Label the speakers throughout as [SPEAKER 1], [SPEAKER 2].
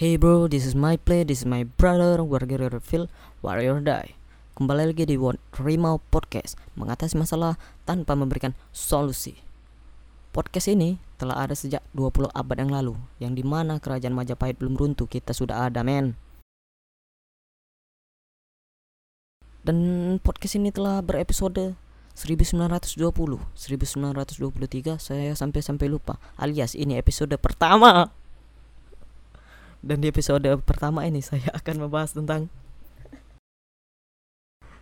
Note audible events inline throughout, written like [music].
[SPEAKER 1] Hey bro, this is my play, this is my brother, warrior reveal, warrior die. Kembali lagi di Rimau Podcast, mengatasi masalah tanpa memberikan solusi. Podcast ini telah ada sejak 20 abad yang lalu, yang di mana kerajaan Majapahit belum runtuh, kita sudah ada men. Dan podcast ini telah berepisode 1920, 1923, saya sampai-sampai lupa, alias ini episode pertama. Dan di episode pertama ini saya [laughs] akan membahas tentang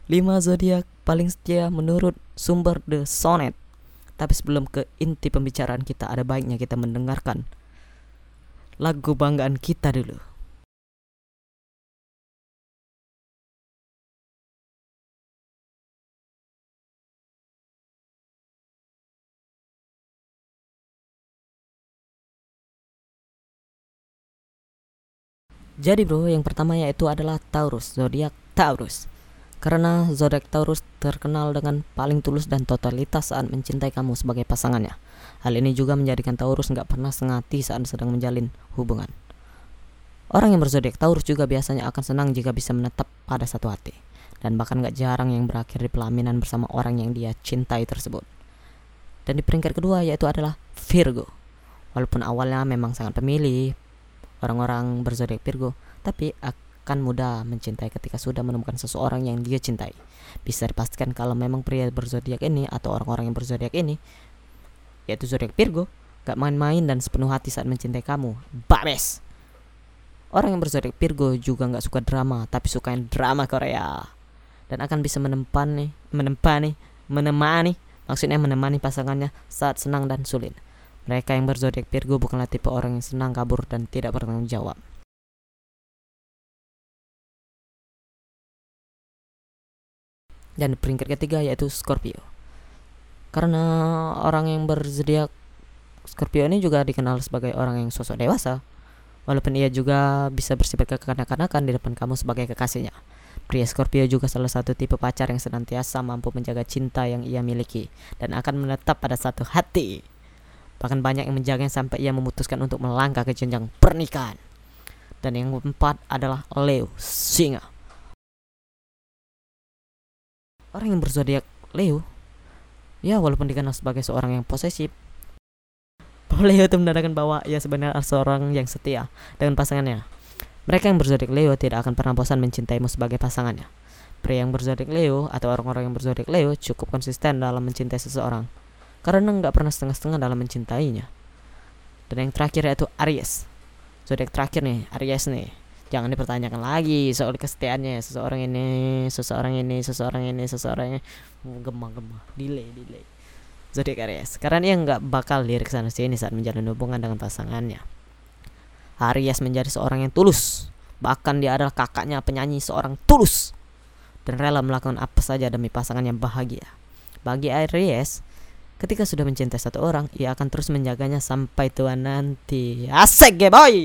[SPEAKER 1] 5 zodiak paling setia menurut sumber The Sonnet. Tapi sebelum ke inti pembicaraan kita ada baiknya kita mendengarkan lagu banggaan kita dulu. Jadi bro, yang pertama yaitu adalah Taurus, zodiak Taurus. Karena zodiak Taurus terkenal dengan paling tulus dan totalitas saat mencintai kamu sebagai pasangannya. Hal ini juga menjadikan Taurus nggak pernah sengati saat sedang menjalin hubungan. Orang yang berzodiak Taurus juga biasanya akan senang jika bisa menetap pada satu hati. Dan bahkan gak jarang yang berakhir di pelaminan bersama orang yang dia cintai tersebut. Dan di peringkat kedua yaitu adalah Virgo. Walaupun awalnya memang sangat pemilih, orang-orang berzodiak Virgo, tapi akan mudah mencintai ketika sudah menemukan seseorang yang dia cintai. Bisa dipastikan kalau memang pria berzodiak ini atau orang-orang yang berzodiak ini, yaitu zodiak Virgo, gak main-main dan sepenuh hati saat mencintai kamu. Babes! Orang yang berzodiak Virgo juga gak suka drama, tapi suka yang drama Korea. Dan akan bisa menempani, menempani, menemani, maksudnya menemani pasangannya saat senang dan sulit. Mereka yang berzodiak Virgo bukanlah tipe orang yang senang kabur dan tidak bertanggung jawab. Dan peringkat ketiga yaitu Scorpio. Karena orang yang berzodiak Scorpio ini juga dikenal sebagai orang yang sosok dewasa. Walaupun ia juga bisa bersifat kekanak-kanakan di depan kamu sebagai kekasihnya. Pria Scorpio juga salah satu tipe pacar yang senantiasa mampu menjaga cinta yang ia miliki dan akan menetap pada satu hati. Bahkan banyak yang menjaganya sampai ia memutuskan untuk melangkah ke jenjang pernikahan. Dan yang keempat adalah Leo, singa. Orang yang berzodiak Leo, ya walaupun dikenal sebagai seorang yang posesif, Leo itu menandakan bahwa ia sebenarnya seorang yang setia dengan pasangannya. Mereka yang berzodiak Leo tidak akan pernah bosan mencintaimu sebagai pasangannya. Pria yang berzodiak Leo atau orang-orang yang berzodiak Leo cukup konsisten dalam mencintai seseorang karena nggak pernah setengah-setengah dalam mencintainya. Dan yang terakhir yaitu Aries. Zodiak terakhir nih, Aries nih. Jangan dipertanyakan lagi soal kesetiaannya seseorang ini, seseorang ini, seseorang ini, seseorang ini. Gemah-gemah, delay, delay. Zodiak Aries. Karena dia nggak bakal lirik sana sini saat menjalin hubungan dengan pasangannya. Aries menjadi seorang yang tulus. Bahkan dia adalah kakaknya penyanyi seorang tulus dan rela melakukan apa saja demi pasangan yang bahagia. Bagi Aries, ketika sudah mencintai satu orang, ia akan terus menjaganya sampai tua nanti. Asik ya boy!